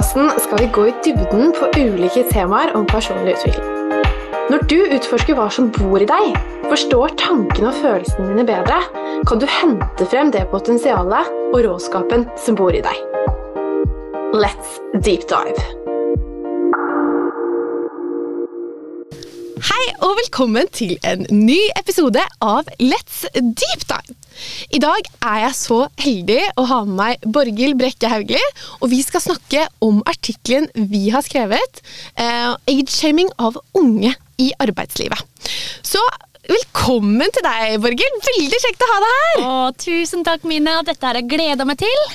podkasten skal vi gå i dybden på ulike temaer om personlig utvikling. Når du utforsker hva som bor i deg, forstår tankene og følelsene dine bedre, kan du hente frem det potensialet og råskapen som bor i deg. Let's deep dive. Hei og velkommen til en ny episode av Let's Deep Dive. I dag er jeg så heldig å ha med meg Borghild Brekke Hauglie, og vi skal snakke om artikkelen vi har skrevet, eh, 'Age-shaming av unge i arbeidslivet'. Så velkommen til deg, Borghild. Veldig kjekt å ha deg her. Å, tusen takk, Mina. Dette har jeg gleda meg til.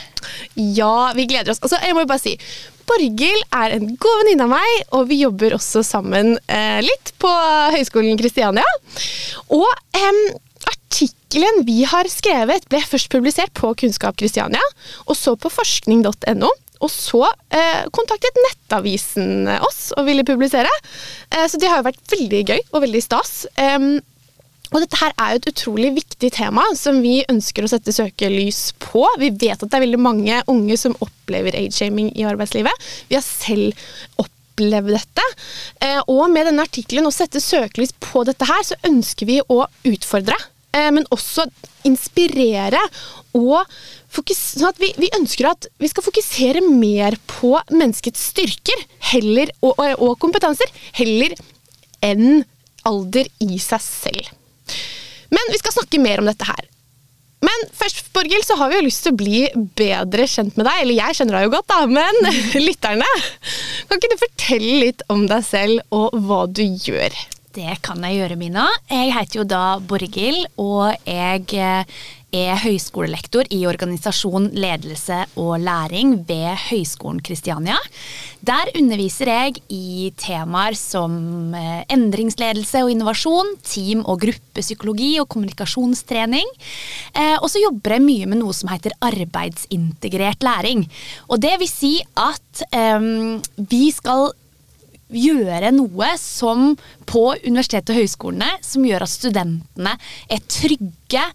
Ja, vi gleder oss. Altså, jeg må bare si Borghild er en god venninne av meg, og vi jobber også sammen eh, litt på Høgskolen Kristiania. Og em, artikkelen vi har skrevet, ble først publisert på Kunnskap Kristiania, og så på forskning.no. Og så eh, kontaktet Nettavisen oss og ville publisere. Eh, så det har jo vært veldig gøy og veldig stas. Eh, og dette her er jo et utrolig viktig tema som vi ønsker å sette søkelys på. Vi vet at det er veldig mange unge som opplever age-shaming i arbeidslivet. Vi har selv opplevd dette. Eh, Og med denne artikkelen å sette søkelys på dette her, så ønsker vi å utfordre, eh, men også inspirere og sånn at vi, vi ønsker at vi skal fokusere mer på menneskets styrker heller, og, og, og kompetanser, heller enn alder i seg selv. Men vi skal snakke mer om dette her. Men først, Borghild, så har vi jo lyst til å bli bedre kjent med deg. Eller jeg kjenner deg jo godt, da, men lytterne. Kan ikke du fortelle litt om deg selv og hva du gjør? Det kan jeg gjøre, Mina. Jeg heter jo da Borghild, og jeg eh, er høyskolelektor i organisasjon, ledelse og læring ved Høgskolen Kristiania. Der underviser jeg i temaer som eh, endringsledelse og innovasjon, team- og gruppepsykologi og kommunikasjonstrening. Eh, Og så jobber jeg mye med noe som heter arbeidsintegrert læring. Og det vil si at um, vi skal gjøre noe som på universitetet og høyskolene som gjør at studentene er trygge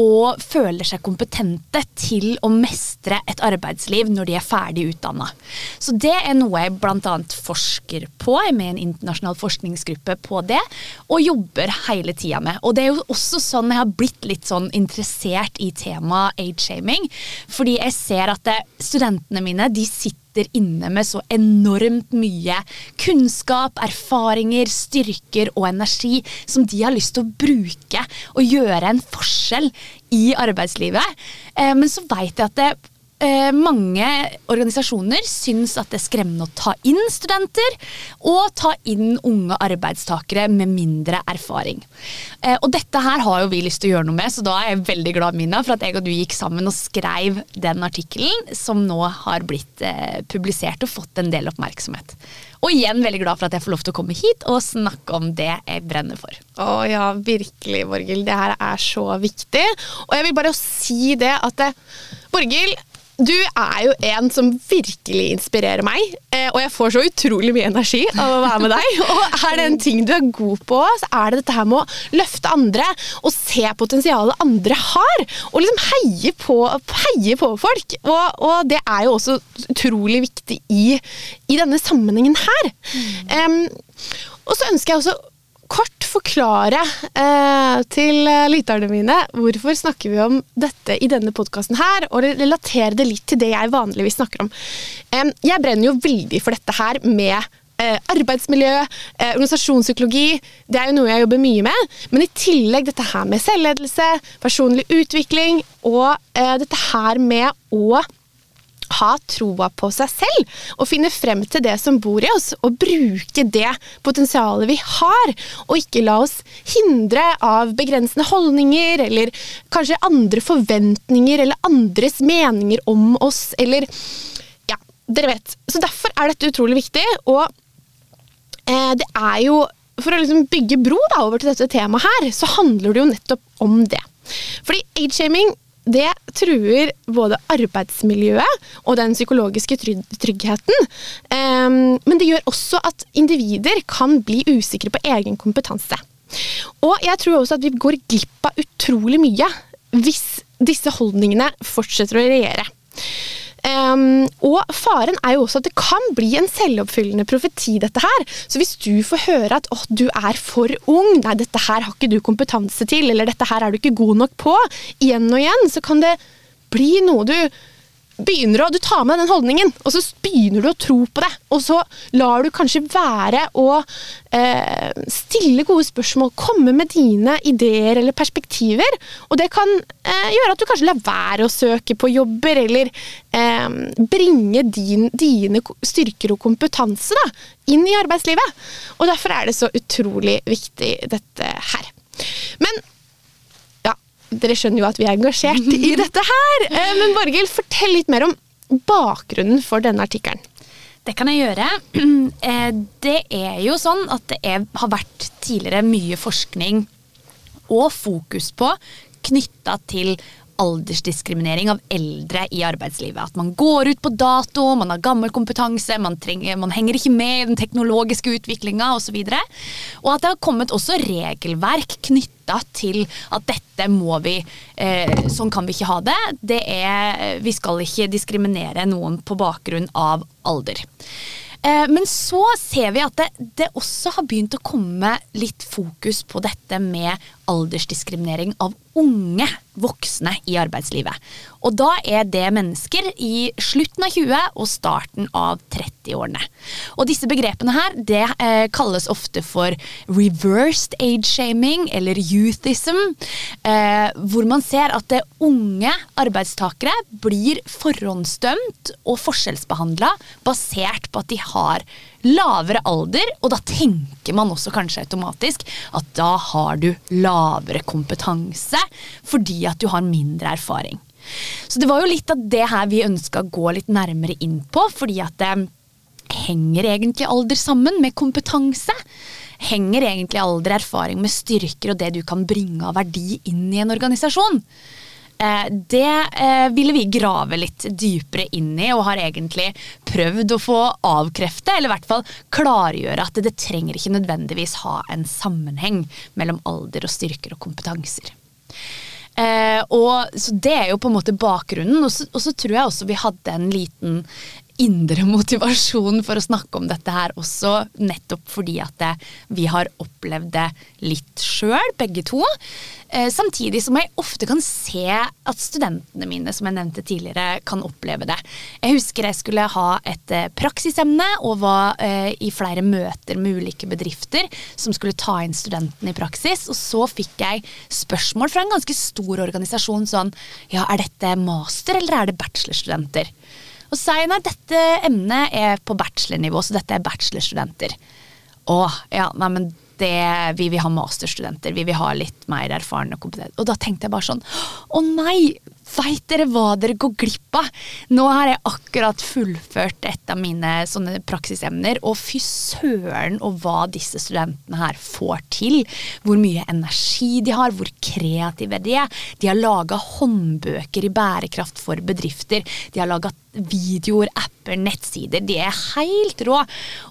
og føler seg kompetente til å mestre et arbeidsliv når de er ferdig utdanna. Så det er noe jeg bl.a. forsker på, jeg er med i en internasjonal forskningsgruppe på det, og jobber hele tida med. Og det er jo også sånn jeg har blitt litt sånn interessert i temaet age-shaming, fordi jeg ser at det, studentene mine de sitter sitter inne med så enormt mye kunnskap, erfaringer, styrker og energi som de har lyst til å bruke og gjøre en forskjell i arbeidslivet. Eh, Men så veit jeg at det eh, mange organisasjoner syns at det er skremmende å ta inn studenter og ta inn unge arbeidstakere med mindre erfaring. Eh, og dette her har jo vi lyst til å gjøre noe med, så da er jeg veldig glad Mina, for at jeg og du gikk sammen og skrev den artikkelen som nå har blitt eh, publisert og fått en del oppmerksomhet. Og igjen veldig glad for at jeg får lov til å komme hit og snakke om det jeg brenner for. Å ja, virkelig, Borghild. Det her er så viktig. Og jeg vil bare si det at det, Borghild, du er jo en som virkelig inspirerer meg, eh, og jeg får så utrolig mye energi av å være med deg. Og er det en ting du er god på, så er det dette her med å løfte andre og se potensialet andre har. Og liksom heie på, heie på folk. Og, og det er jo også utrolig viktig i, i denne sammenhengen her. Em, og så ønsker jeg også kort forklare eh, til eh, lytterne mine hvorfor snakker vi om dette i denne podkasten her, og relatere det litt til det jeg vanligvis snakker om. Eh, jeg brenner jo veldig for dette her med eh, arbeidsmiljø, eh, organisasjonspsykologi. Det er jo noe jeg jobber mye med. Men i tillegg dette her med selvledelse, personlig utvikling og eh, dette her med å ha troa på seg selv og finne frem til det som bor i oss, og bruke det potensialet vi har, og ikke la oss hindre av begrensende holdninger eller kanskje andre forventninger eller andres meninger om oss, eller Ja, dere vet. Så derfor er dette utrolig viktig, og eh, det er jo For å liksom bygge bro da, over til dette temaet her, så handler det jo nettopp om det. Fordi age-shaming det truer både arbeidsmiljøet og den psykologiske tryggheten. Ehm, men det gjør også at individer kan bli usikre på egen kompetanse. Og jeg tror også at vi går glipp av utrolig mye hvis disse holdningene fortsetter å regjere. Um, og faren er jo også at det kan bli en selvoppfyllende profeti, dette her. Så hvis du får høre at oh, du er for ung, nei, dette her har ikke du kompetanse til, eller dette her er du ikke god nok på, igjen og igjen, så kan det bli noe du begynner å, du tar med den holdningen, og så begynner du å tro på det. Og så lar du kanskje være å eh, stille gode spørsmål, komme med dine ideer eller perspektiver. Og det kan eh, gjøre at du kanskje lar være å søke på jobber, eller eh, bringe din, dine styrker og kompetanse da, inn i arbeidslivet. Og derfor er det så utrolig viktig, dette her. Men dere skjønner jo at vi er engasjert i dette her. Eh, men Borghild, fortell litt mer om bakgrunnen for denne artikkelen. Det kan jeg gjøre. Eh, det er jo sånn at det er, har vært tidligere mye forskning og fokus på knytta til aldersdiskriminering av eldre i arbeidslivet. At man går ut på dato, man har gammel kompetanse, man, trenger, man henger ikke med i den teknologiske utviklinga osv. Og, og at det har kommet også regelverk knytta til at dette må vi eh, Sånn kan vi ikke ha det. det er, vi skal ikke diskriminere noen på bakgrunn av alder. Eh, men så ser vi at det, det, også har begynt å komme litt fokus på dette med aldersdiskriminering av unge voksne i arbeidslivet. Og da er det mennesker i slutten av 20- og starten av 30-årene. Og disse begrepene her det eh, kalles ofte for reversed age-shaming eller youthism, eh, hvor man ser at det unge arbeidstakere blir forhåndsdømt og forskjellsbehandla basert på at de har lavere alder, og da tenker man også kanskje automatisk at da har du lavere kompetanse fordi at du har mindre erfaring. Så det var jo litt av det her vi ønska å gå litt nærmere inn på, fordi at det henger egentlig alder sammen med kompetanse? Henger egentlig alder erfaring med styrker og det du kan bringe av verdi inn i en organisasjon? Eh, det eh, ville vi grave litt dypere inn i, og har egentlig prøvd å få avkrefte, eller i hvert fall klargjøre at det, trenger ikke nødvendigvis ha en sammenheng mellom alder og styrker og kompetanser. Eh, og, så Det er jo på en måte bakgrunnen. Og så, tror jeg også vi hadde en liten indre motivasjon for å snakke om dette her også, nettopp fordi at det, vi har opplevd det litt sjøl, begge to. Eh, samtidig som jeg ofte kan se at studentene mine som jeg nevnte tidligere, kan oppleve det. Jeg husker jeg skulle ha et eh, praksisemne og var eh, i flere møter med ulike bedrifter som skulle ta inn studentene i praksis. Og så fikk jeg spørsmål fra en ganske stor organisasjon sånn Ja, er dette master eller er det bachelorstudenter? Og så sa jeg nei, dette emnet er på bachelornivå, så dette er bachelorstudenter. Å, ja, nei, men det, vi vil ha masterstudenter, vi vil ha litt mer erfarne og kompetente. Og da tenkte jeg bare sånn Å nei! Veit dere hva dere går glipp av? Nå har jeg akkurat fullført et av mine sånne praksisemner, og fy søren og hva disse studentene her får til. Hvor mye energi de har, hvor kreative de er. De har laga håndbøker i bærekraft for bedrifter. De har laga videoer, apper, nettsider. De er helt rå.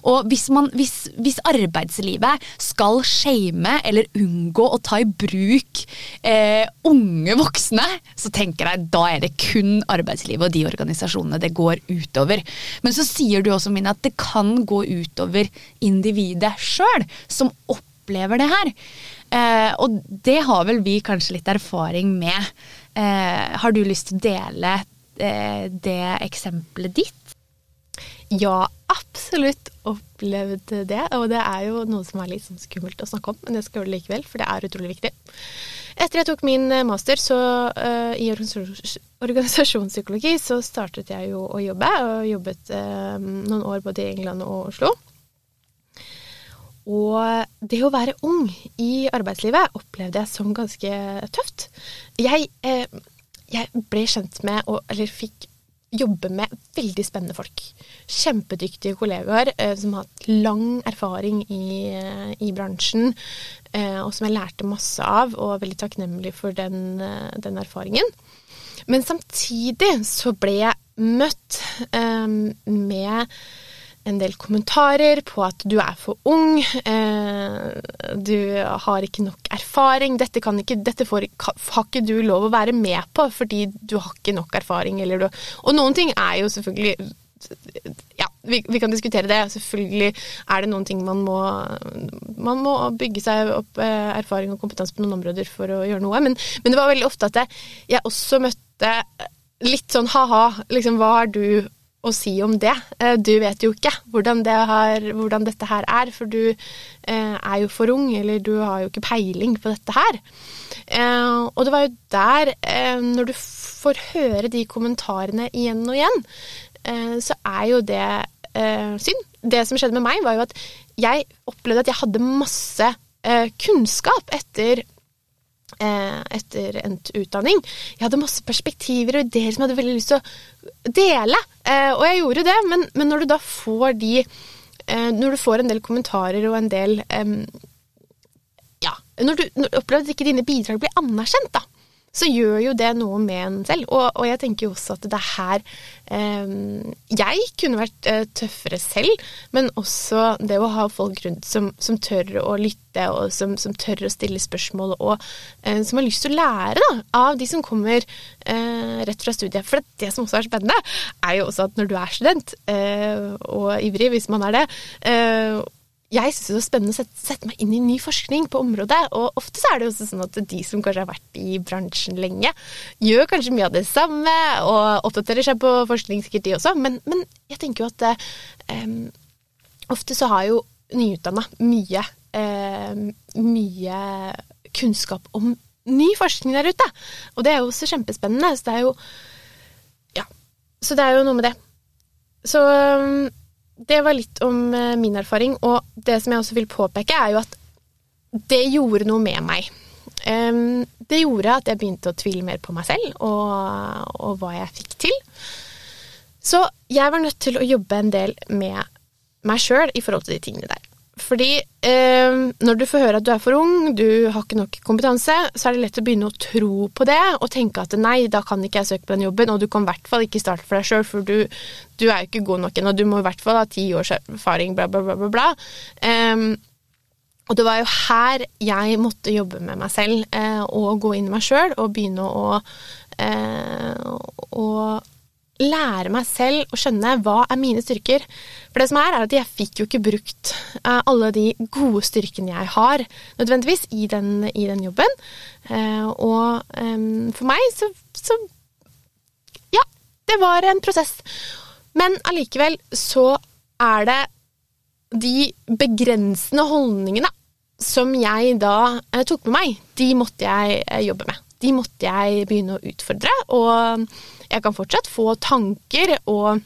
Og hvis, man, hvis, hvis arbeidslivet skal shame eller unngå å ta i bruk eh, unge voksne, så tenker jeg da er det kun arbeidslivet og de organisasjonene det går utover. Men så sier du også, Mina, at det kan gå utover individet sjøl, som opplever det her. Eh, og det har vel vi kanskje litt erfaring med. Eh, har du lyst til å dele det eksempelet ditt? Ja, absolutt opplevd det. Og det er jo noe som er litt sånn skummelt å snakke om, men jeg skal gjøre det likevel, for det er utrolig viktig. Etter jeg tok min eh, master så, uh, i organisasjonspsykologi, så startet jeg jo å jobbe, og jobbet uh, noen år både i England og Oslo. Og det å være ung i arbeidslivet opplevde jeg som ganske tøft. Jeg eh, jeg ble kjent med, og, eller fikk jobbe med veldig spennende folk. Kjempedyktige kollegaer eh, som har hatt lang erfaring i, eh, i bransjen, eh, og som jeg lærte masse av, og er veldig takknemlig for den, eh, den erfaringen. Men samtidig så ble jeg møtt eh, med en del kommentarer på at du er for ung, eh, du har ikke nok erfaring, dette, ikke, dette får, har ikke du lov å være med på fordi du har ikke nok erfaring. Du, og noen ting er jo selvfølgelig ja, vi, vi, kan diskutere det. Selvfølgelig er det noen ting man må Man må bygge seg opp eh, erfaring og kompetanse på noen områder for å gjøre noe. Men, men det var veldig ofte at jeg, jeg også møtte litt sånn ha-ha, liksom hva har du å si om det. Eh, du vet jo ikke hvordan, det har, hvordan dette her er, for du eh, er jo for ung, eller du har jo ikke peiling på dette her. Eh, og det var jo der, når du får høre de kommentarene igjen og igjen, så er jo det synd. Det som skjedde med meg, var jo at jeg opplevde at jeg hadde masse kunnskap etter etter endt utdanning. Jeg hadde masse perspektiver og ideer som jeg hadde veldig lyst til å dele. Eh, og jeg gjorde det, men, men når du da får de eh, Når du får en del kommentarer og en del Ja, når du, når opplever at ikke dine bidrag blir anerkjent, da, så gjør jo det noe med en selv. Og, og jeg tenker jo også at det er her eh, Jeg kunne vært eh, tøffere selv, men også det å ha folk rundt som, som tør å lytte, og som, som, tør å stille spørsmål, og eh, som har lyst til å lære da, av de som kommer eh, rett fra studiet. For det som også er spennende, er jo også at når du er student, eh, og ivrig hvis man er det, eh, jeg syns det er spennende å sette, sette, meg inn i ny forskning på området. Og ofte så er det også sånn at de som kanskje har vært i bransjen lenge, gjør kanskje mye av det samme og oppdaterer seg på forskning, sikkert de også. Men, men jeg tenker jo at um, ofte så har jo nyutdanna mye, um, mye kunnskap om ny forskning der ute. Og det er jo også kjempespennende. Så det er jo Ja. Så det er jo noe med det. Så um, det var litt om eh, min erfaring, og det som jeg også vil påpeke, er jo at det gjorde noe med meg. Det gjorde at jeg begynte å tvile mer på meg selv og, og hva jeg fikk til. Så jeg var nødt til å jobbe en del med meg sjøl i forhold til de tingene der. Fordi eh, når du får høre at du er for ung, du har ikke nok kompetanse, så er det lett å begynne å tro på det og tenke at nei, da kan ikke jeg søke på den jobben, og du kan i hvert fall ikke starte for deg sjøl, for du, du, er jo ikke god nok ennå, du må i hvert fall ha ti års erfaring, bla, bla, bla, bla. bla. Eh, og det var jo her jeg måtte jobbe med meg selv eh, og gå inn i meg sjøl og begynne å, eh, å lære meg selv å skjønne hva er mine styrker. For det som er, er at jeg fikk jo ikke brukt uh, alle de gode styrkene jeg har, nødvendigvis, i den, i den jobben. Uh, og um, for meg så, så, Ja, det var en prosess. Men allikevel så er det de begrensende holdningene som jeg da tok med meg, de måtte jeg jobbe med. De måtte jeg begynne å utfordre. og jeg kan fortsatt få tanker og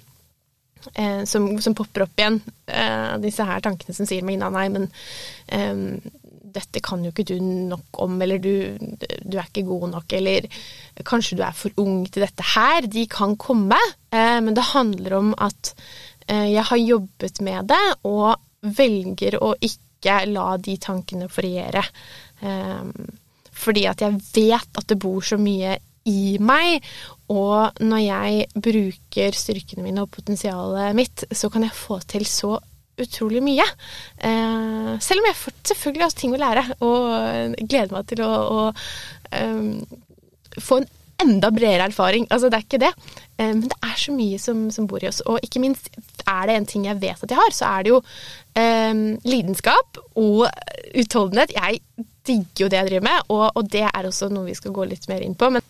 eh, som, som, popper opp igjen. Eh, disse her tankene som sier meg nei, men eh, dette kan jo ikke du nok om, eller du, du, er ikke god nok, eller kanskje du er for ung til dette her. De kan komme, eh, men det handler om at eh, jeg har jobbet med det, og velger å ikke la de tankene foriere. Eh, fordi at jeg vet at det bor så mye i meg. Og når jeg bruker styrkene mine og potensialet mitt, så kan jeg få til så utrolig mye. Eh, selv om jeg selvfølgelig har ting å lære, og gleder meg til å, å um, få en enda bredere erfaring. Altså, det er ikke det. Eh, men det er så mye som, som, bor i oss. Og ikke minst er det en ting jeg vet at jeg har, så er det jo eh, lidenskap og utholdenhet. Jeg digger jo det jeg driver med, og, og, det er også noe vi skal gå litt mer inn på. Men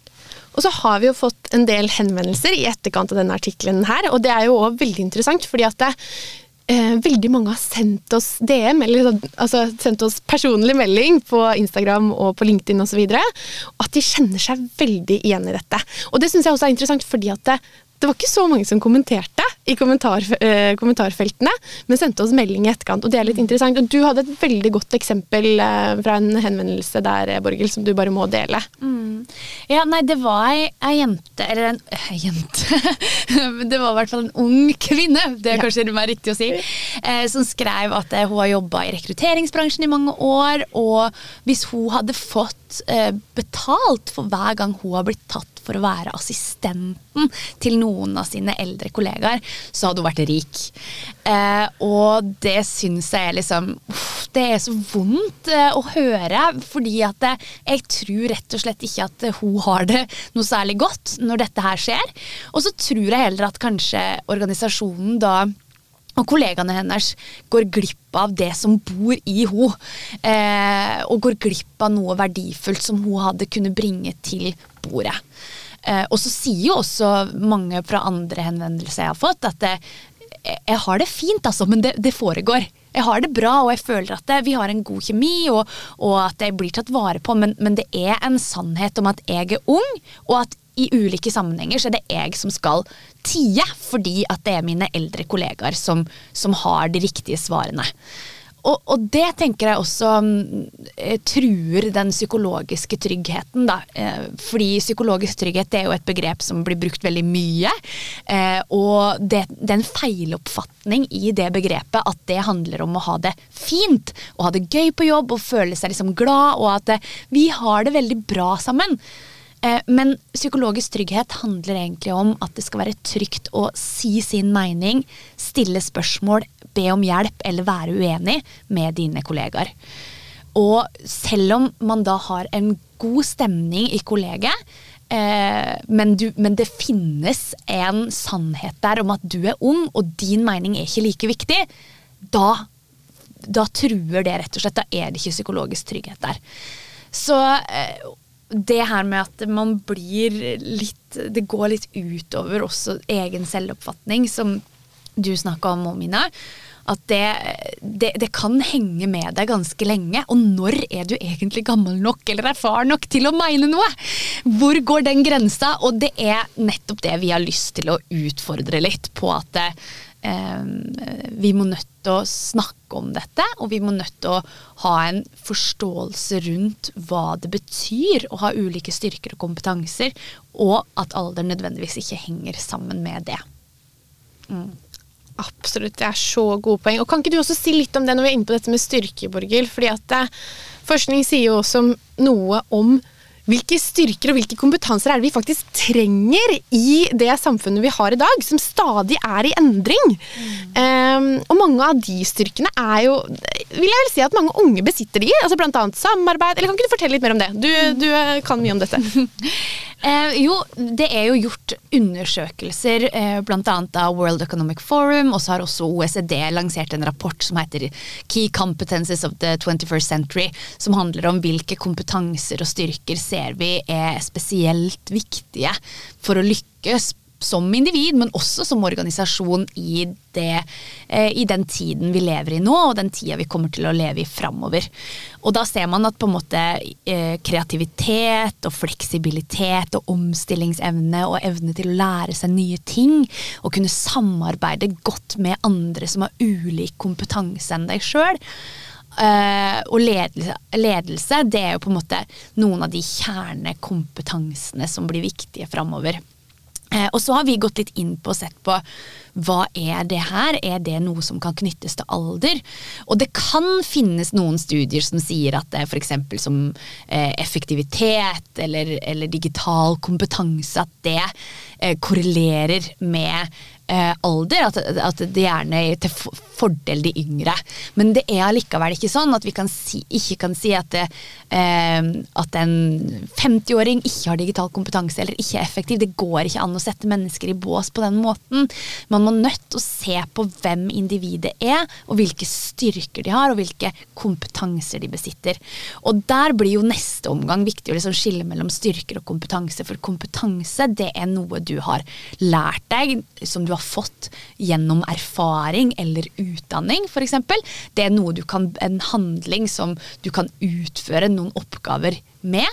og så har vi jo fått en del henvendelser i etterkant av denne artikkelen her, og det er jo òg veldig interessant, fordi at det, eh, veldig mange har sendt oss DM, eller sånn, altså sendt oss personlig melding på Instagram og på LinkedIn osv., at de kjenner seg veldig igjen i dette. Og det syns jeg også er interessant, fordi at det, det var ikke så mange som kommenterte i kommentar, eh, kommentarfeltene, men sendte oss melding i etterkant, og det er litt interessant. Og du hadde et veldig godt eksempel eh, fra en henvendelse der, Borghild, som du bare må dele. Mm. Ja, nei, det var ei, ei jente Eller en øh, jente Det var i hvert fall en ung kvinne, det er ja. kanskje mer riktig å si, eh, som skrev at eh, hun har jobba i rekrutteringsbransjen i mange år, og hvis hun hadde fått eh, betalt for hver gang hun har blitt tatt for å være assistenten til noen av sine eldre kollegaer, så hadde hun vært rik. Eh, og det syns jeg liksom Det er så vondt eh, å høre, fordi at det, jeg tror rett og slett ikke at hun har det noe særlig godt når dette her skjer. Og så tror jeg heller at kanskje organisasjonen da og kollegaene hennes går glipp av det som bor i henne. Eh, og går glipp av noe verdifullt som hun hadde kunnet bringe til bordet. Eh, og så sier jo også mange fra andre henvendelser jeg har fått, at det, jeg har det fint, altså, men det, det, foregår. Jeg har det bra, og jeg føler at det, vi har en god kjemi, og, og at jeg blir tatt vare på, men, men det er en sannhet om at jeg er ung, og at i ulike sammenhenger så er det jeg som skal tie, fordi at det er mine eldre kollegaer som, som har de riktige svarene. Og, og, det tenker jeg også eh, truer den psykologiske tryggheten, da. Eh, fordi psykologisk trygghet er jo et begrep som blir brukt veldig mye. Eh, og det, det, er en feiloppfatning i det begrepet at det handler om å ha det fint. Og ha det gøy på jobb og føle seg liksom glad, og at eh, vi har det veldig bra sammen. Eh, men psykologisk trygghet handler egentlig om at det skal være trygt å si sin mening, stille spørsmål, be om hjelp eller være uenig med dine kollegaer. Og selv om man da har en god stemning i kollegiet, eh, men, du, men, det finnes en sannhet der om at du er ung, og din mening er ikke like viktig, da, da truer det rett og slett. Da er det ikke psykologisk trygghet der. Så, eh, det her med at man blir litt Det går litt utover også egen selvoppfatning, som du snakka om, Mina. At det, det, det, kan henge med deg ganske lenge. Og når er du egentlig gammel nok eller erfaren nok til å mene noe? Hvor går den grensa? Og det er nettopp det vi har lyst til å utfordre litt på at det, vi må nødt til å snakke om dette, og vi må nødt til å ha en forståelse rundt hva det betyr å ha ulike styrker og kompetanser, og at alder nødvendigvis ikke henger sammen med det. Mm. Absolutt, det er så gode poeng. Og Kan ikke du også si litt om det når vi er inne på dette med styrke, Borghild? Fordi eh, Forskning sier jo også noe om hvilke styrker og hvilke kompetanser er det vi faktisk trenger i det samfunnet vi har i dag, som stadig er i endring. Mm. Um, og mange av de styrkene er jo Vil jeg vel si at mange unge besitter de, altså bl.a. samarbeid. Eller kan ikke du fortelle litt mer om det? Du, du kan mye om dette. Eh, jo, det er jo gjort undersøkelser, eh, bl.a. av World Economic Forum, og så har også OECD lansert en rapport som heter Key Competences of the 21st Century, som handler om hvilke kompetanser og styrker ser vi er spesielt viktige for å lykkes som individ, men også som organisasjon i, det, eh, i, den tiden vi lever i nå, og den tida vi kommer til å leve i framover. Og da ser man at på en måte eh, kreativitet og fleksibilitet og omstillingsevne og evne til å lære seg nye ting, og kunne samarbeide godt med andre som har ulik kompetanse enn deg sjøl, Uh, og ledelse, ledelse, det er jo på en måte noen av de kjernekompetansene som blir viktige framover. Eh, og så har vi gått litt inn på og sett på hva er det her? Er det noe som kan knyttes til alder? Og det kan finnes noen studier som sier at det er f.eks. som eh, effektivitet eller, eller, digital kompetanse, at det eh, korrelerer med eh, alder, at, at, det gjerne er til fordel de yngre. Men det er allikevel ikke sånn at vi kan si, ikke kan si at, det, eh, at en 50-åring ikke har digital kompetanse eller ikke er effektiv. Det går ikke an å sette mennesker i bås på den måten. Man må nødt til å se på hvem individet er, og hvilke styrker de har, og hvilke kompetanser de besitter. Og der blir jo neste omgang viktig å liksom skille mellom styrker og kompetanse, for kompetanse det er noe du har lært deg, som du har fått gjennom erfaring eller utdanning, f.eks. Det er noe du kan, en handling som du kan utføre noen oppgaver med.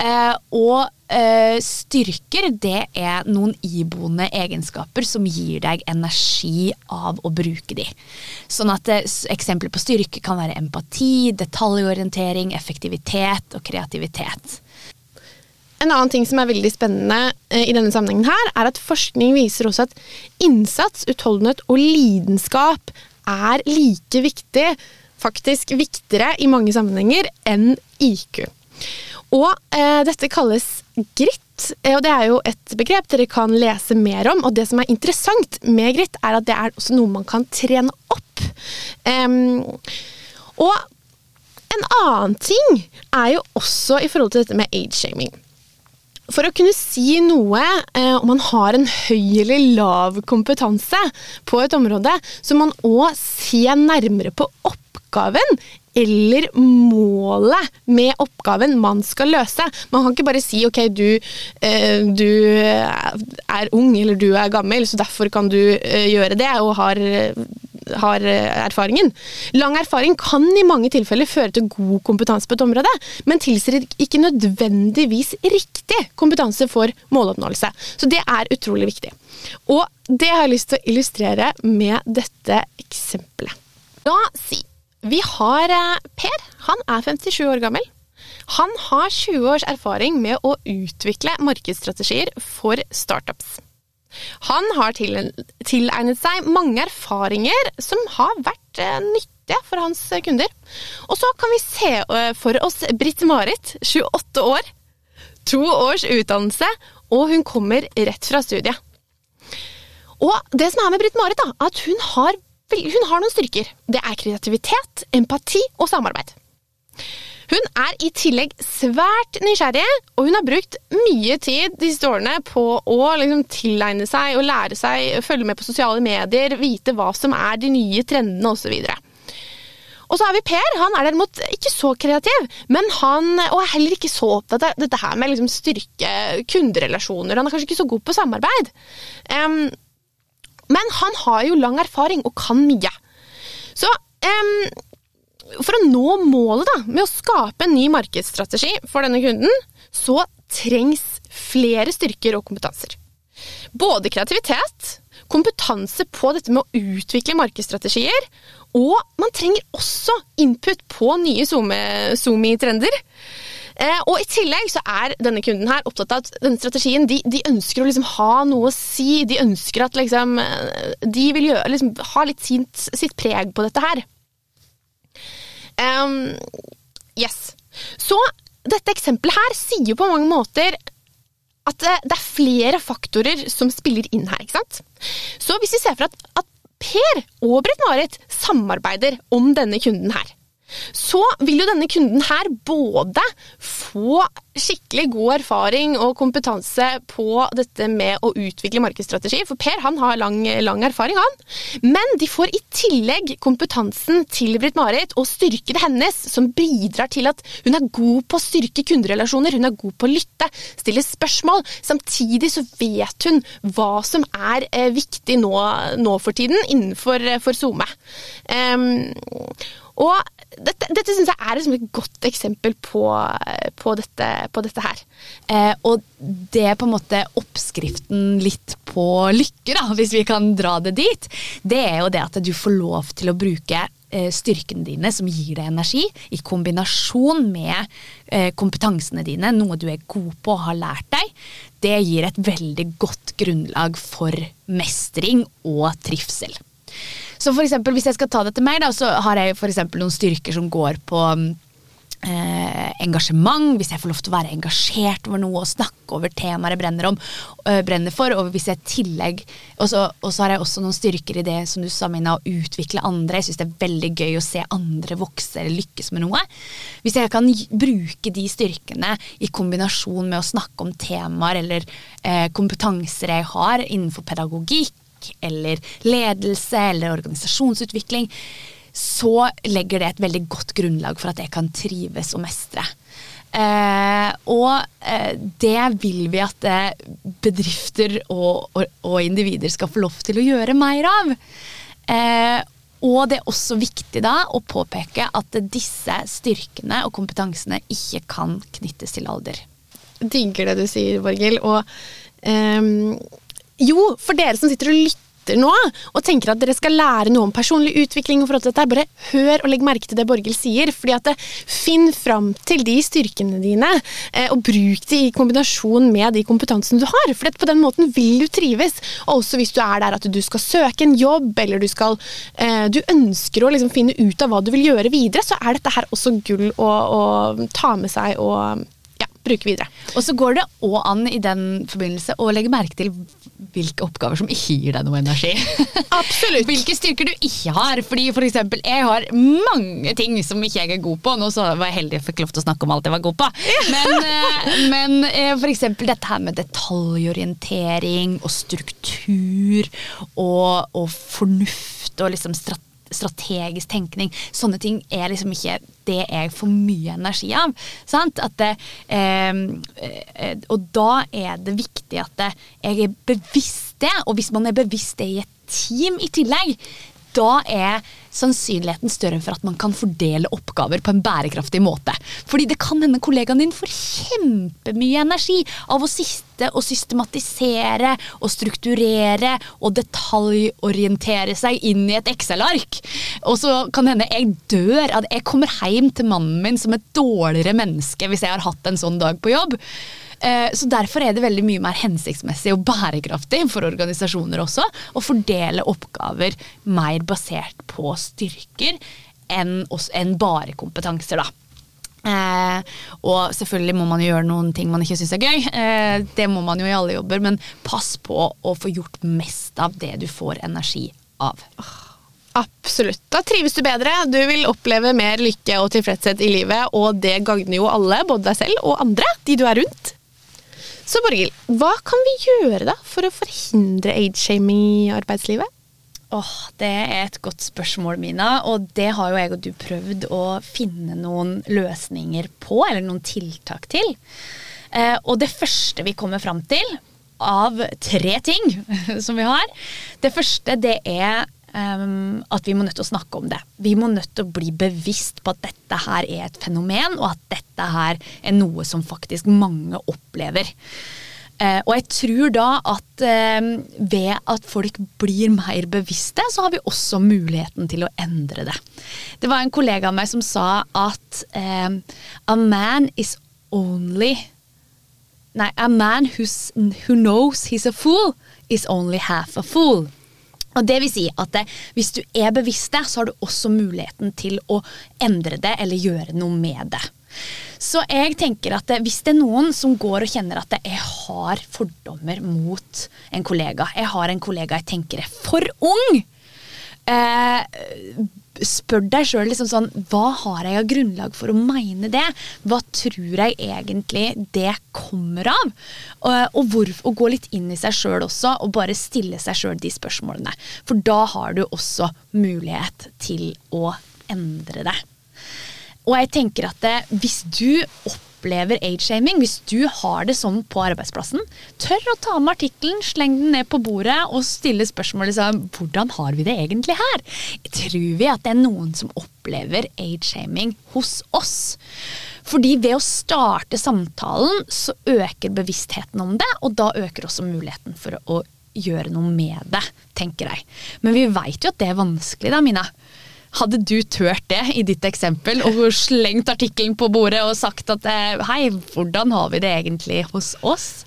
Eh, og eh, styrker, det er noen iboende egenskaper som gir deg energi av å bruke de. Sånn at eh, Eksempler på styrke kan være empati, detaljorientering, effektivitet og kreativitet. En annen ting som er veldig spennende eh, i denne sammenhengen her, er at forskning viser også at innsats, utholdenhet og lidenskap er like viktig, faktisk viktigere i mange sammenhenger, enn IQ. Og eh, dette kalles grit, eh, og det er jo et begrep dere kan lese mer om. Og det som er interessant med grit, er at det er også noe man kan trene opp. Um, og en annen ting er jo også i forhold til dette med age-shaming. For å kunne si noe eh, om man har en høy eller lav kompetanse på et område, så må man òg se nærmere på oppgaven eller målet med oppgaven man skal løse. Man kan ikke bare si ok, du, eh, du er ung eller du er gammel, så derfor kan du eh, gjøre det og har, har erfaringen. Lang erfaring kan i mange tilfeller føre til god kompetanse på et område, men tilsier ikke nødvendigvis riktig kompetanse for måloppnåelse. Så det er utrolig viktig. Og det har jeg lyst til å illustrere med dette eksempelet. Da si vi har eh, Per. Han er 57 år gammel. Han har 20 års erfaring med å utvikle markedsstrategier for startups. Han har tilegnet seg mange erfaringer som har vært eh, nyttige for hans kunder. Og så kan vi se eh, for oss Britt-Marit, 28 år, to års utdannelse, og hun kommer rett fra studiet. Og det som er med Britt-Marit, da, at hun har hun har noen styrker. Det er kreativitet, empati og samarbeid. Hun er i tillegg svært nysgjerrig, og hun har brukt mye tid de siste årene på å liksom tilegne seg og lære seg, følge med på sosiale medier, vite hva som er de nye trendene osv. Og så har vi Per. Han er derimot ikke så kreativ, men han, og er heller ikke så opptatt av dette her med liksom styrke kunderelasjoner. Han er kanskje ikke så god på samarbeid. Um, men han har jo lang erfaring og kan mye. Så um, for å nå målet da, med å skape en ny markedsstrategi for denne kunden, så trengs flere styrker og kompetanser. Både kreativitet, kompetanse på dette med å utvikle markedsstrategier, og man trenger også input på nye SoMe-trender. Eh, og I tillegg så er denne kunden her opptatt av at denne strategien de, de ønsker å liksom ha noe å si. De ønsker at liksom, eh, de vil gjøre, liksom, ha litt sitt, sitt, preg på dette her. Um, yes. Så dette eksempelet her sier jo på mange måter at det, det er flere faktorer som spiller inn her. ikke sant? Så hvis vi ser for at, at Per og Britt-Marit samarbeider om denne kunden her, så vil jo denne kunden her både få skikkelig god erfaring og kompetanse på dette med å utvikle markedsstrategi, for Per han har lang, lang erfaring, han. Men de får i tillegg kompetansen til Britt-Marit og styrkene hennes, som bidrar til at hun er god på å styrke kunderelasjoner, hun er god på å lytte, stille spørsmål. Samtidig så vet hun hva som er eh, viktig nå, nå, for tiden innenfor for SoMe. Um, og dette, dette syns jeg er et godt eksempel på, på, dette, på dette, her. Eh, og det er på en måte oppskriften litt på lykke, da, hvis vi kan dra det dit. Det er jo det at du får lov til å bruke eh, styrkene dine som gir deg energi, i kombinasjon med eh, kompetansene dine, noe du er god på og har lært deg. Det gir et veldig godt grunnlag for mestring og trivsel. Så for eksempel, hvis jeg skal ta det til meg, da, så har jeg for noen styrker som går på Eh, engasjement, hvis jeg får lov til å være engasjert over noe og snakke over temaer jeg brenner, om, øh, brenner for. Og hvis jeg tillegg Og så har jeg også noen styrker i det som du sa, Mina, å utvikle andre. Jeg syns det er veldig gøy å se andre vokse eller lykkes med noe. Hvis jeg kan bruke de styrkene i kombinasjon med å snakke om temaer eller eh, kompetanser jeg har innenfor pedagogikk, eller ledelse eller organisasjonsutvikling, så legger det et veldig godt grunnlag for at jeg kan trives og mestre. Eh, og eh, det vil vi at eh, bedrifter og, og, og, individer skal få lov til å gjøre mer av. Eh, og det er også viktig da å påpeke at disse styrkene og kompetansene ikke kan knyttes til alder. Jeg Digger det du sier, Borghild. Og um jo, for dere som sitter og lytter nå og tenker at dere skal lære noe om personlig utvikling, og forhold til dette, bare hør og legg merke til det Borghild sier. fordi at Finn fram til de styrkene dine, eh, og bruk de i kombinasjon med de kompetansene du har. For på den måten vil du trives. Og også hvis du er der at du skal søke en jobb, eller du, skal, eh, du ønsker å liksom finne ut av hva du vil gjøre videre, så er dette her også gull å, å ta med seg og bruke videre. Og så går det òg an i den forbindelse å legge merke til hvilke oppgaver som ikke gir deg noe energi. Absolutt. Hvilke styrker du ikke har. Fordi for eksempel, jeg har mange ting som ikke jeg er god på. Nå så var jeg heldig og fikk lov til å snakke om alt jeg var god på. Men, eh, men eh, for eksempel dette her med detaljorientering og struktur og, og fornuft og liksom strategi strategisk tenkning. Sånne ting er liksom ikke det jeg får mye energi av. Det, eh, eh, og da er det viktig at jeg er bevisst det, og hvis man er bevisst det i et team i tillegg, da er sannsynligheten større for at man kan fordele oppgaver på en bærekraftig måte. Fordi det kan hende kollegaen din får kjempemye energi av å sitte og systematisere og strukturere og detaljorientere seg inn i et Excel-ark. Og så kan hende jeg dør av det. Jeg kommer hjem til mannen min som et dårligere menneske hvis jeg har hatt en sånn dag på jobb. Eh, så Derfor er det veldig mye mer hensiktsmessig og bærekraftig for organisasjoner også å fordele oppgaver mer basert på styrker enn, bare kompetanser. da. Eh, og selvfølgelig må man jo gjøre noen ting man ikke syns er gøy. Eh, det må man jo i alle jobber, men pass på å få gjort mest av det du får energi av. Absolutt. Da trives du bedre, du vil oppleve mer lykke og tilfredshet i livet, og det gagner jo alle, både deg selv og andre, de du er rundt. Så Borghild, hva kan vi gjøre da for å forhindre age-shaming i arbeidslivet? Åh, Det er et godt spørsmål, Mina. Og det har jo jeg og du prøvd å finne noen løsninger på, eller noen tiltak til. Eh, og det første vi kommer fram til, av tre ting som vi har Det første det er um, at vi må nødt til å snakke om det. Vi må nødt til å bli bevisst på at dette her er et fenomen, og at dette her er noe som faktisk mange opplever. Uh, og jeg tror da at uh, ved at folk blir mer bevisste, så har vi også muligheten til å endre det. Det var en kollega av meg som sa at uh, a man is only Nei, a man who knows he's a fool is only half a fool. Og det vil si at det, Hvis du er bevisst det, så har du også muligheten til å endre det eller gjøre noe med det. Så jeg tenker at det, Hvis det er noen som går og kjenner at jeg har fordommer mot en kollega Jeg har en kollega jeg tenker er for ung. Eh, spør deg sjøl liksom sånn Hva har jeg av grunnlag for å mene det? Hva tror jeg egentlig det kommer av? Og, hvor, og gå litt inn i seg sjøl også, og bare stille seg sjøl de spørsmålene. For da har du også mulighet til å endre det. Og jeg tenker at det, hvis du opplever opplever age-shaming, hvis du har det sånn på arbeidsplassen, tør å ta med artikkelen, sleng den ned på bordet og stille spørsmålet liksom, hvordan har vi det egentlig her? Tror vi at det er noen som opplever age-shaming hos oss? Fordi ved å starte samtalen, så øker bevisstheten om det, og da øker også muligheten for å gjøre noe med det, tenker jeg. Men vi veit jo at det er vanskelig, da, Mina. Hadde du turt det i ditt eksempel og slengt artikkelen på bordet og sagt at eh, hei, hvordan har vi det egentlig hos oss?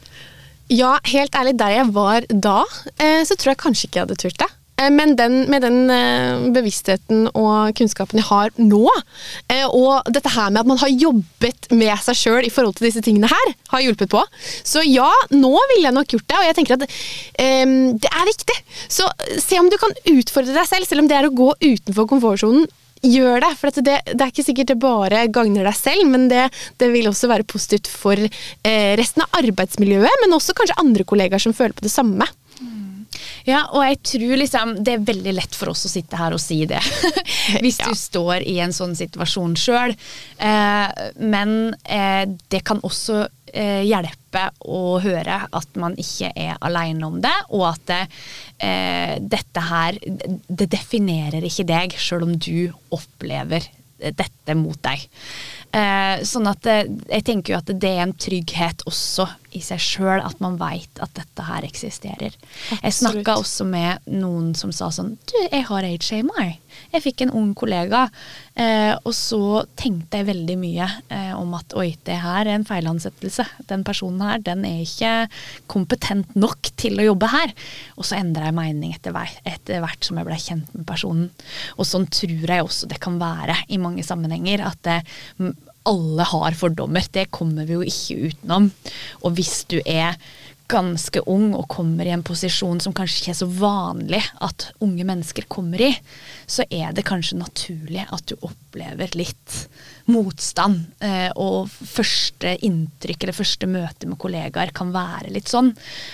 Ja, helt ærlig, der jeg var da, eh, så tror jeg kanskje ikke jeg hadde turt det. Eh, men den, med den eh, bevisstheten og kunnskapen jeg har nå, eh, og dette her med at man har jobbet med seg sjøl i forhold til disse tingene her, har hjulpet på. Så ja, nå ville jeg nok gjort det, og jeg tenker at um, det er viktig. Så se om du kan utfordre deg selv, selv om det er å gå utenfor komfortsonen. Gjør det, for det, det, er ikke sikkert det bare gagner deg selv, men det, det vil også være positivt for resten av arbeidsmiljøet, men også kanskje andre kollegaer som føler på det samme. Ja, og jeg tror liksom det er veldig lett for oss å sitte her og si det. Hvis ja. du står i en sånn situasjon sjøl. Eh, men eh, det kan også eh, hjelpe å høre at man ikke er aleine om det, og at det, eh, dette her Det definerer ikke deg, sjøl om du opplever dette mot deg. Eh, sånn at jeg tenker jo at det er en trygghet også i seg sjøl at man veit at dette her eksisterer. Absolutt. Jeg snakka også med noen som sa sånn Du, jeg har age-shama, jeg. Jeg fikk en ung kollega, eh, og så tenkte jeg veldig mye eh, om at oi, det her er en feilansettelse. Den personen her, den er ikke kompetent nok til å jobbe her. Og så endra jeg mening etter etter hvert som jeg ble kjent med personen. Og sånn tror jeg også det kan være i mange sammenhenger. At det, alle har fordommer. Det kommer vi jo ikke utenom. Og hvis du er ganske ung og kommer i en posisjon som kanskje ikke er så vanlig at unge mennesker kommer i, så er det kanskje naturlig at du opplever litt motstand. Eh, og første inntrykk eller første møte med kollegaer kan være litt sånn.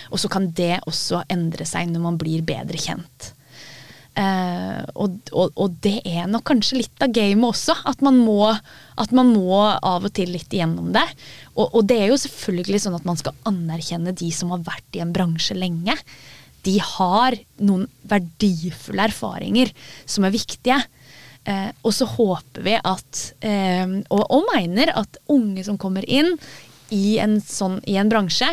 Og så kan det også endre seg når man blir bedre kjent. Uh, og, og, og, det er nok kanskje litt av gamet også, at man, må, at man må av og til litt igjennom det. Og, og, det er jo selvfølgelig sånn at man skal anerkjenne de som har vært i en bransje lenge. De har noen verdifulle erfaringer som er viktige. Uh, og så håper vi at, uh, og, og mener at unge som kommer inn i en, sånn, i en bransje,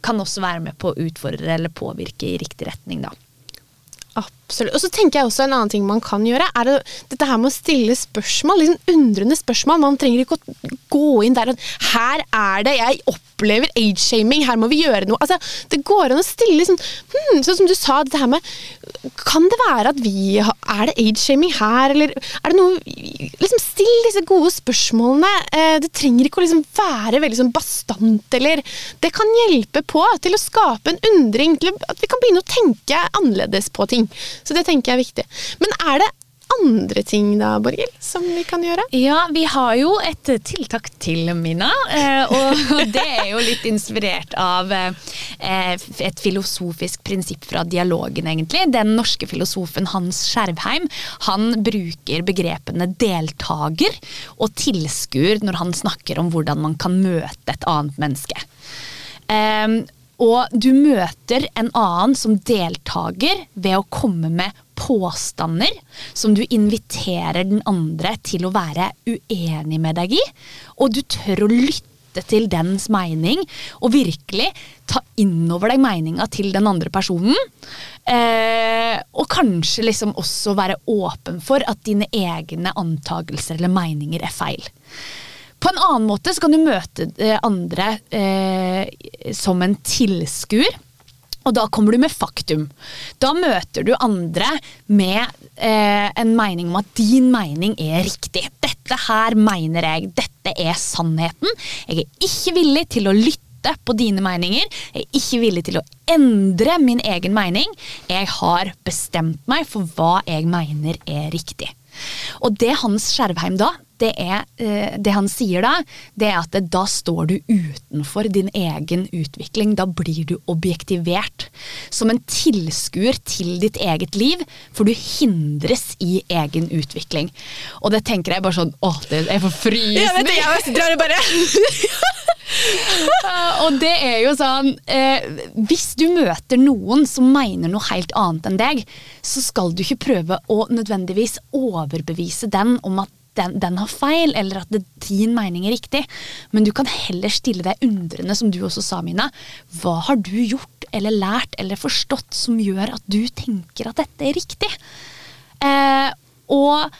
kan også være med på å utfordre eller påvirke i riktig retning, da. Absolutt. Og så tenker jeg også en annen ting man kan gjøre, er det, dette her med å stille spørsmål. liksom Undrende spørsmål. Man trenger ikke å gå inn der og Her er det jeg opplever age-shaming, her må vi gjøre noe. Altså, Det går an å stille liksom hmm, Sånn som du sa, dette her med Kan det være at vi Er det age-shaming her, eller er det noe Liksom Still disse gode spørsmålene. Eh, det trenger ikke å liksom være veldig sånn bastant, eller Det kan hjelpe på til å skape en undring, til at vi kan begynne å tenke annerledes på ting. Så det tenker jeg er viktig. Men er det andre ting da, Borghild, som vi kan gjøre? Ja, vi har jo et tiltak til, Mina. Eh, og det er jo litt inspirert av eh, et filosofisk prinsipp fra dialogen, egentlig. Den norske filosofen Hans Skjervheim han bruker begrepene deltaker og tilskuer når han snakker om hvordan man kan møte et annet menneske. Og du møter en annen som deltaker ved å komme med påstander som du inviterer den andre til å være uenig med deg i. Og du tør å lytte til dens mening og virkelig ta innover deg meninga til den andre personen. Eh, og kanskje liksom også være åpen for at dine egne antakelser eller meninger er feil. På en annen måte så kan du møte eh, andre eh, som en tilskuer. Og da kommer du med faktum. Da møter du andre med eh, en mening om at din mening er riktig. Dette her mener jeg. Dette er sannheten. Jeg er ikke villig til å lytte på dine meninger. Jeg er ikke villig til å endre min egen mening. Jeg har bestemt meg for hva jeg mener er riktig. Og det Hans Skjervheim da det, er, eh, det han sier da, det er at da står du utenfor din egen utvikling. Da blir du objektivert. Som en tilskuer til ditt eget liv, for du hindres i egen utvikling. Og det tenker jeg bare sånn Å, det er for frysende. Ja, vet du, jeg det bare og det er jo sånn eh, Hvis du møter noen som mener noe helt annet enn deg, så skal du ikke prøve å nødvendigvis overbevise den om at den, den, har feil, eller at det, din mening er riktig. Men du kan heller stille deg undrende, som du også sa, Mina. Hva har du gjort eller lært eller forstått som gjør at du tenker at dette er riktig? Eh, og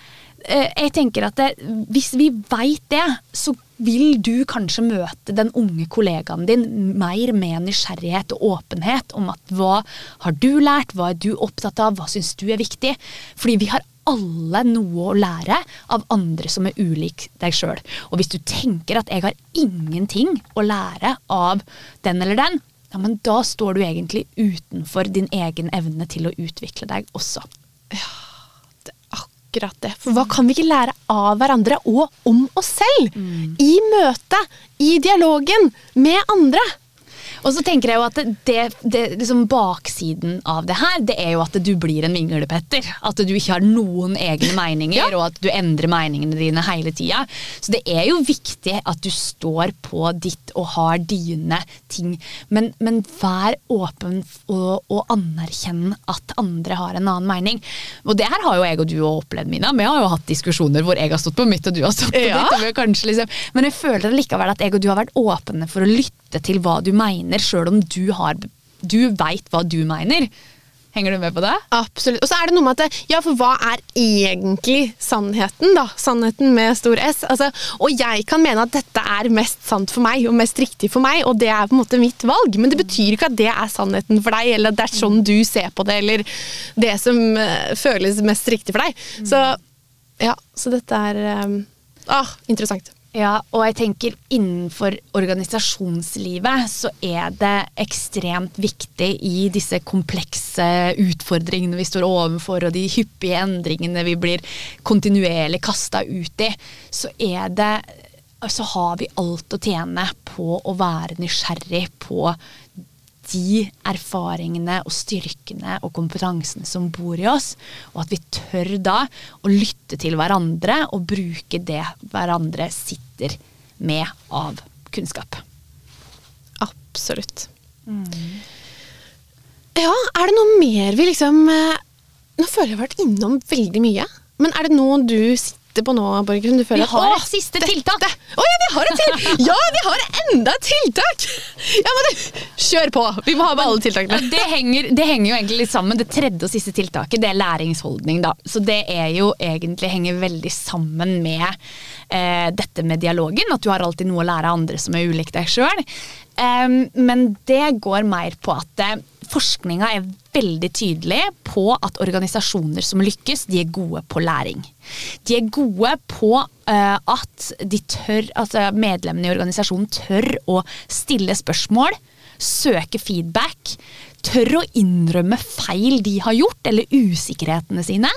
eh, jeg tenker at det, hvis vi veit det, så vil du kanskje møte den unge kollegaen din mer med nysgjerrighet og åpenhet om at hva har du lært, hva er du opptatt av, hva syns du er viktig? Fordi vi har alle noe å lære av andre som er ulik deg sjøl. Og hvis du tenker at jeg har ingenting å lære av den eller den, ja, men da står du egentlig utenfor din egen evne til å utvikle deg også. Ja, det er akkurat det. For hva kan vi ikke lære av hverandre og om oss selv? Mm. I møtet, i dialogen med andre? Og så tenker jeg jo at det, det, liksom Baksiden av det her, det er jo at du blir en vinglepetter. At du ikke har noen egne meninger, ja. og at du endrer meningene dine hele tida. Så det er jo viktig at du står på ditt og har dine ting. Men, men vær åpen og, og anerkjenn at andre har en annen mening. Og det her har jo jeg og du opplevd, Mina. Vi har jo hatt diskusjoner hvor jeg har stått på mitt og du har stått på ja. ditt. Liksom, men jeg føler likevel at jeg og du har vært åpne for å lytte til hva du mener mener, sjøl om du, har, du veit hva du mener. Henger du med på det? Absolutt. Og så er det noe med at ja, for hva er egentlig sannheten, da? Sannheten med stor S. Altså, og jeg kan mene at dette er mest sant for meg og mest riktig for meg, og det er på en måte mitt valg, men det betyr ikke at det er sannheten for deg, eller at det er sånn du ser på det, eller det som uh, føles mest riktig for deg. Så ja, så dette er um, ah, interessant. Ja, og jeg tenker innenfor organisasjonslivet så er det ekstremt viktig i disse komplekse utfordringene vi står overfor, og de hyppige endringene vi blir kontinuerlig kasta ut i, så er det så har vi alt å tjene på å være nysgjerrig på de erfaringene og styrkene og kompetansene som bor i oss, og at vi tør da å lytte til hverandre og bruke det hverandre sitter med av kunnskap. Absolutt. Mm. Ja, er det noe mer vi liksom eh, Nå føler jeg vi har vært innom veldig mye. Men er det noe du sitter sitter på nå, Borgen? Du føler vi har et siste tiltak! Å ja, vi har et til! Ja, vi har enda et tiltak! Ja, men du, Kjør på! Vi må ha med alle tiltakene. Det henger, det henger, jo egentlig litt sammen. Det tredje og siste tiltaket det er læringsholdning. da. Så det er jo egentlig henger veldig sammen med eh, dette med dialogen. At du har alltid noe å lære av andre som er ulikt deg sjøl. Um, men det går mer på at eh, forskninga er veldig tydelig på at organisasjoner som lykkes, de er gode på læring. De er gode på uh, at de tør, altså medlemmene i organisasjonen tør å stille spørsmål, søke feedback, tør å innrømme feil de har gjort, eller usikkerhetene sine.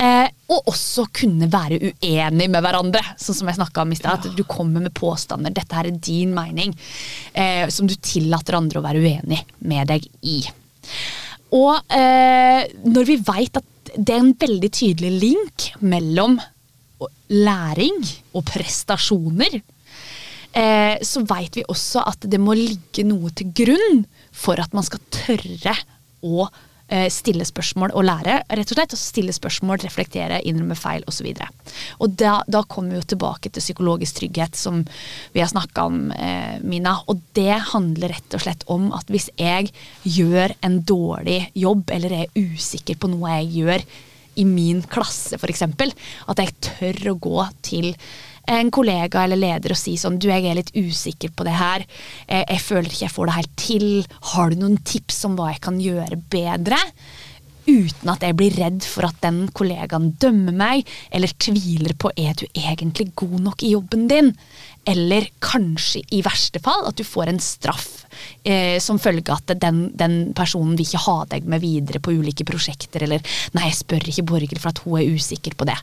Eh, og også kunne være uenig med hverandre, sånn som jeg om i sted, At du kommer med påstander. Dette her er din mening, eh, som du tillater andre å være uenig med deg i. Og eh, når vi veit at det er en veldig tydelig link mellom læring og prestasjoner, eh, så veit vi også at det må ligge noe til grunn for at man skal tørre å Eh, stille spørsmål og lære. rett og slett, Stille spørsmål, reflektere, innrømme feil osv. Og da, da kommer vi jo tilbake til psykologisk trygghet, som vi har snakka om, eh, Mina. Og det handler rett og slett om at hvis jeg gjør en dårlig jobb, eller er usikker på noe jeg gjør i min klasse f.eks., at jeg tør å gå til en kollega eller leder og si sånn Du, jeg er litt usikker på det her. Jeg, jeg føler ikke jeg får det helt til. Har du noen tips om hva jeg kan gjøre bedre? Uten at jeg blir redd for at den kollegaen dømmer meg, eller tviler på er du egentlig god nok i jobben din. Eller kanskje i verste fall at du får en straff eh, som følge at den, den, personen vil ikke ha deg med videre på ulike prosjekter, eller nei, jeg spør ikke Borghild for at hun er usikker på det.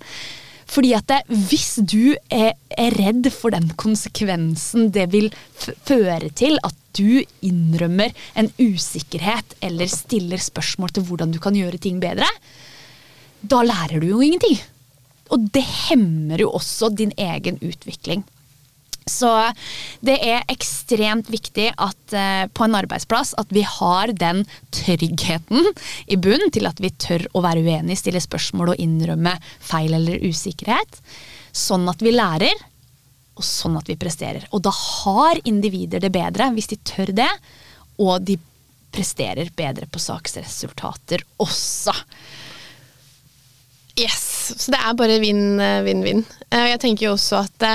Fordi at det, hvis du er, er, redd for den konsekvensen det vil føre til at du innrømmer en usikkerhet eller stiller spørsmål til hvordan du kan gjøre ting bedre, da lærer du jo ingenting. Og det hemmer jo også din egen utvikling. Så det er ekstremt viktig at uh, på en arbeidsplass at vi har den tryggheten i bunnen til at vi tør å være uenige, stille spørsmål og innrømme feil eller usikkerhet. Sånn at vi lærer, og sånn at vi presterer. Og da har individer det bedre hvis de tør det, og de presterer bedre på saksresultater også. Yes, så det er bare vinn-vinn-vinn. Eh, jeg tenker jo også at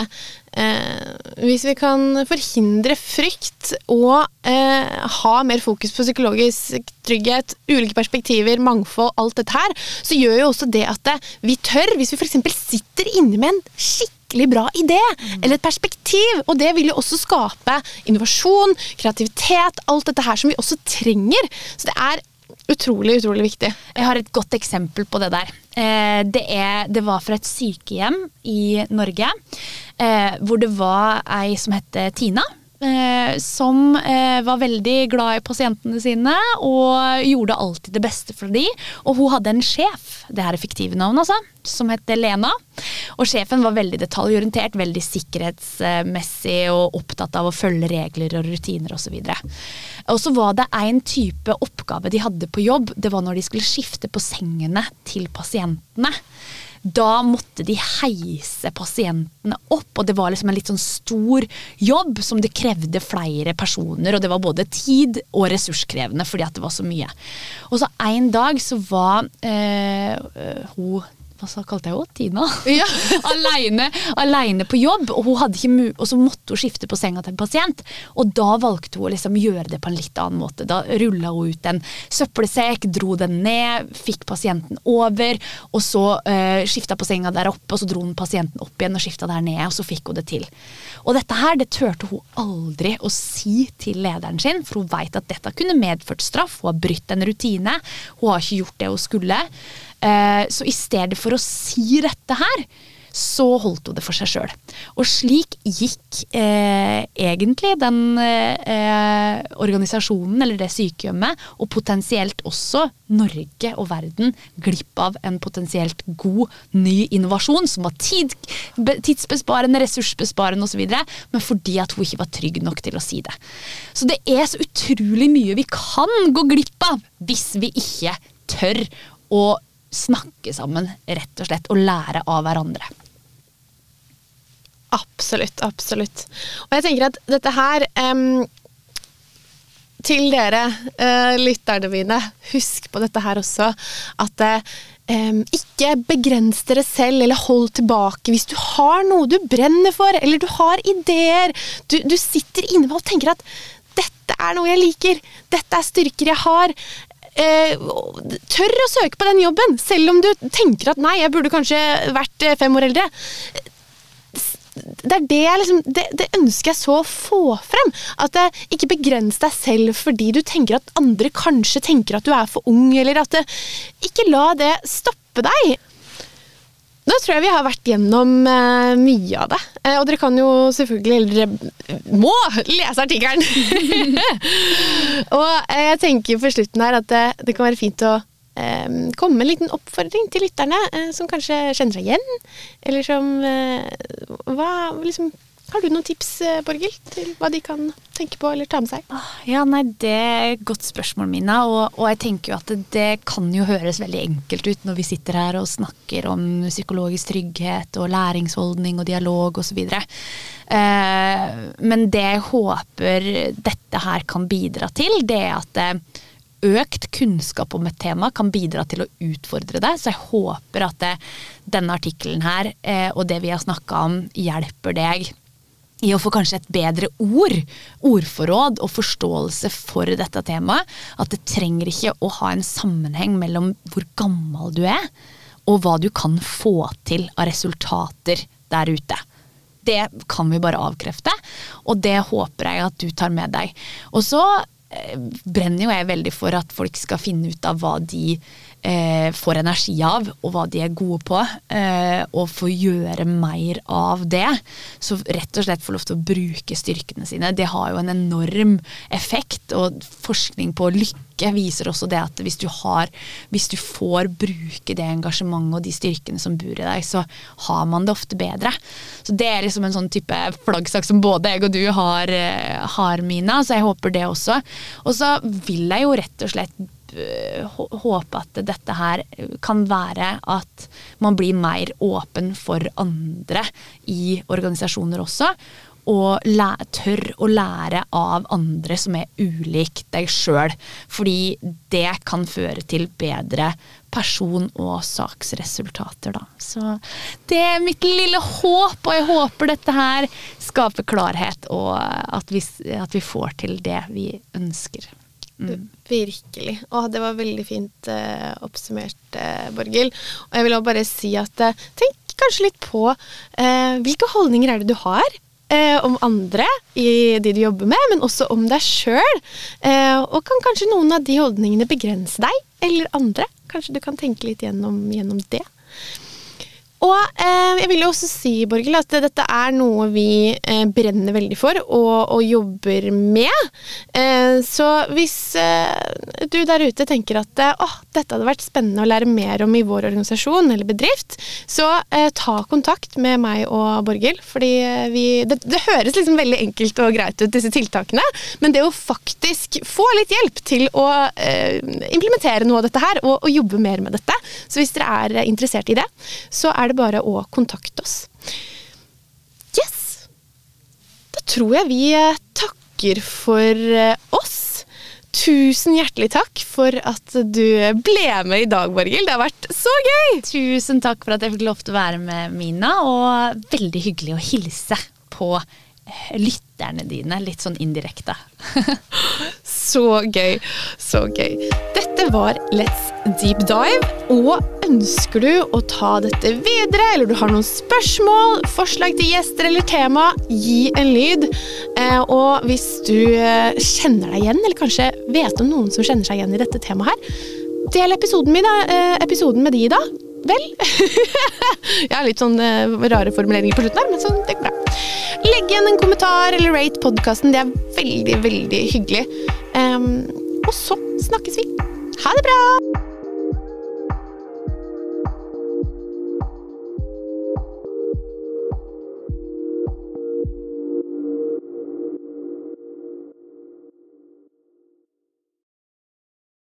eh, hvis vi kan forhindre frykt og eh, ha mer fokus på psykologisk trygghet, ulike perspektiver, mangfold, alt dette her, så gjør jo også det at det, vi tør, hvis vi f.eks. sitter inne med en skikkelig bra idé mm. eller et perspektiv, og det vil jo også skape innovasjon, kreativitet, alt dette her som vi også trenger. Så det er Utrolig, utrolig viktig. Jeg har et godt eksempel på det der. Eh, det, er, det var fra et sykehjem i Norge eh, hvor det var ei som het Tina. Eh, som var veldig glad i pasientene sine og gjorde alltid det beste for dem. Og hun hadde en sjef, det her er fiktive navn altså, som het Lena. Og sjefen var veldig detaljorientert, veldig sikkerhetsmessig og opptatt av å følge regler og rutiner osv. Og så var det en type oppgave de hadde på jobb. Det var når de skulle skifte på sengene til pasientene. Da måtte de heise pasientene opp, og det var liksom en litt sånn stor jobb som det krevde flere personer. Og det var både tid og ressurskrevende fordi at det var så mye. Og så en dag så var øh, hun hva så kalte jeg henne? Tina. Ja. aleine, aleine på jobb, og, hun hadde ikke mu og så måtte hun skifte på senga til en pasient. Og da valgte hun å liksom gjøre det på en litt annen måte. Da rulla hun ut en søppelsekk, dro den ned, fikk pasienten over, og så uh, skifta på senga der oppe, og så dro hun pasienten opp igjen og skifta der ned, og så fikk hun det til. Og dette her, det turte hun aldri å si til lederen sin, for hun veit at dette kunne medført straff. Hun har brutt en rutine. Hun har ikke gjort det hun skulle. Uh, så i stedet for å si dette her, så holdt hun det for seg sjøl. Og slik gikk eh, egentlig den eh, organisasjonen, eller det sykehjemmet, og potensielt også Norge og verden, glipp av en potensielt god ny innovasjon som var tid, tidsbesparende, ressursbesparende osv., men fordi at hun ikke var trygg nok til å si det. Så det er så utrolig mye vi kan gå glipp av hvis vi ikke tør å snakke sammen, rett og slett, og lære av hverandre. Absolutt, absolutt. Og jeg tenker at dette her um, Til dere uh, lytterne mine, husk på dette her også. At uh, ikke begrens dere selv eller hold tilbake hvis du har noe du brenner for, eller du har ideer. Du, du sitter inne og tenker at dette er noe jeg liker, dette er styrker jeg har. Eh, tør å søke på den jobben, selv om du tenker at nei, jeg burde kanskje vært fem år eldre det er det, jeg liksom, det, det, ønsker jeg så å få frem. At det, ikke begrens deg selv fordi du tenker at andre kanskje tenker at du er for ung, eller at det, Ikke la det stoppe deg. Nå tror jeg vi har vært gjennom uh, mye av det. Uh, og dere kan jo selvfølgelig Eller dere må lese artikkelen! og uh, jeg tenker på slutten her at det, det kan være fint å komme med en liten oppfordring til lytterne som kanskje kjenner seg igjen, eller som hva, liksom, Har du noen tips, eh, Borghild, til hva de kan tenke på eller ta med seg? Ah, ja, nei, Det er et godt spørsmål, Mina. Og, og jeg tenker jo at det, det, kan jo høres veldig enkelt ut når vi sitter her og snakker om psykologisk trygghet og læringsholdning og dialog osv. Eh, men det jeg håper dette her kan bidra til, det er at eh, økt kunnskap om et tema kan bidra til å utfordre deg, Så jeg håper at det, denne artikkelen her, eh, og det vi har snakka om, hjelper deg i å få kanskje et bedre ord, ordforråd og forståelse for dette temaet. At det trenger ikke å ha en sammenheng mellom hvor gammel du er, og hva du kan få til av resultater der ute. Det kan vi bare avkrefte, og det håper jeg at du tar med deg. Og så Eh, brenner jo jeg veldig for at folk skal finne ut av hva de eh, får energi av, og hva de er gode på, eh, og får gjøre mer av det. Så rett og slett få lov til å bruke styrkene sine. Det har jo en enorm effekt, og forskning på lykke viser også det at hvis du, har, hvis du får bruke det engasjementet og de styrkene som bor i deg, så har man det ofte bedre. Så det er liksom en sånn type flaggsak som både jeg og du har, eh, har Mina, så jeg håper det også. Og så vil jeg jo rett og slett håpe at dette her kan være at man blir mer åpen for andre i organisasjoner også. Og tør å lære av andre som er ulik deg sjøl. Fordi det kan føre til bedre person- og saksresultater, da. Så det er mitt lille håp, og jeg håper dette her skaper klarhet, og at vi, at vi får til det vi ønsker. Mm. Virkelig. Og det var veldig fint eh, oppsummert, eh, Borghild. Og jeg vil også bare si at eh, tenk kanskje litt på eh, hvilke holdninger er det du har eh, om andre i de du jobber med, men også om deg sjøl. Eh, og kan kanskje noen av de holdningene begrense deg eller andre? Kanskje du kan tenke litt gjennom, gjennom det. Og eh, jeg vil jo også si, Borghild, at dette er noe vi eh, brenner veldig for og, og jobber med. Eh, så hvis eh, du der ute tenker at eh, åh, dette hadde vært spennende å lære mer om i vår organisasjon eller bedrift, så eh, ta kontakt med meg og Borghild. Fordi vi det, det, høres liksom veldig enkelt og greit ut, disse tiltakene, men det å faktisk få litt hjelp til å implementere noe av dette her, og, og jobbe mer med dette Så hvis dere er interessert i det, så er det det bare å kontakte oss. Yes! Da tror jeg vi eh, takker for eh, oss. tusen hjertelig takk for at du ble med i dag, Borghild. Det har vært så gøy! Tusen takk for at jeg fikk lov til å være med, Mina. Og veldig hyggelig å hilse på lytterne dine, litt sånn indirekte. så gøy. Så gøy. Dette var Let's Deep Dive. Og ønsker du å ta dette videre, eller du har noen spørsmål, forslag til gjester eller tema, gi en lyd. Eh, og hvis du eh, kjenner deg igjen, eller kanskje vet om noen som kjenner seg igjen i dette temaet her, del episoden, min, eh, episoden med de da. Vel? Jeg har litt sånn rare formuleringer på slutten her, men sånn, det går bra. Legg igjen en kommentar eller rate podkasten. Det er veldig, veldig hyggelig. Um, og så snakkes vi. Ha det bra!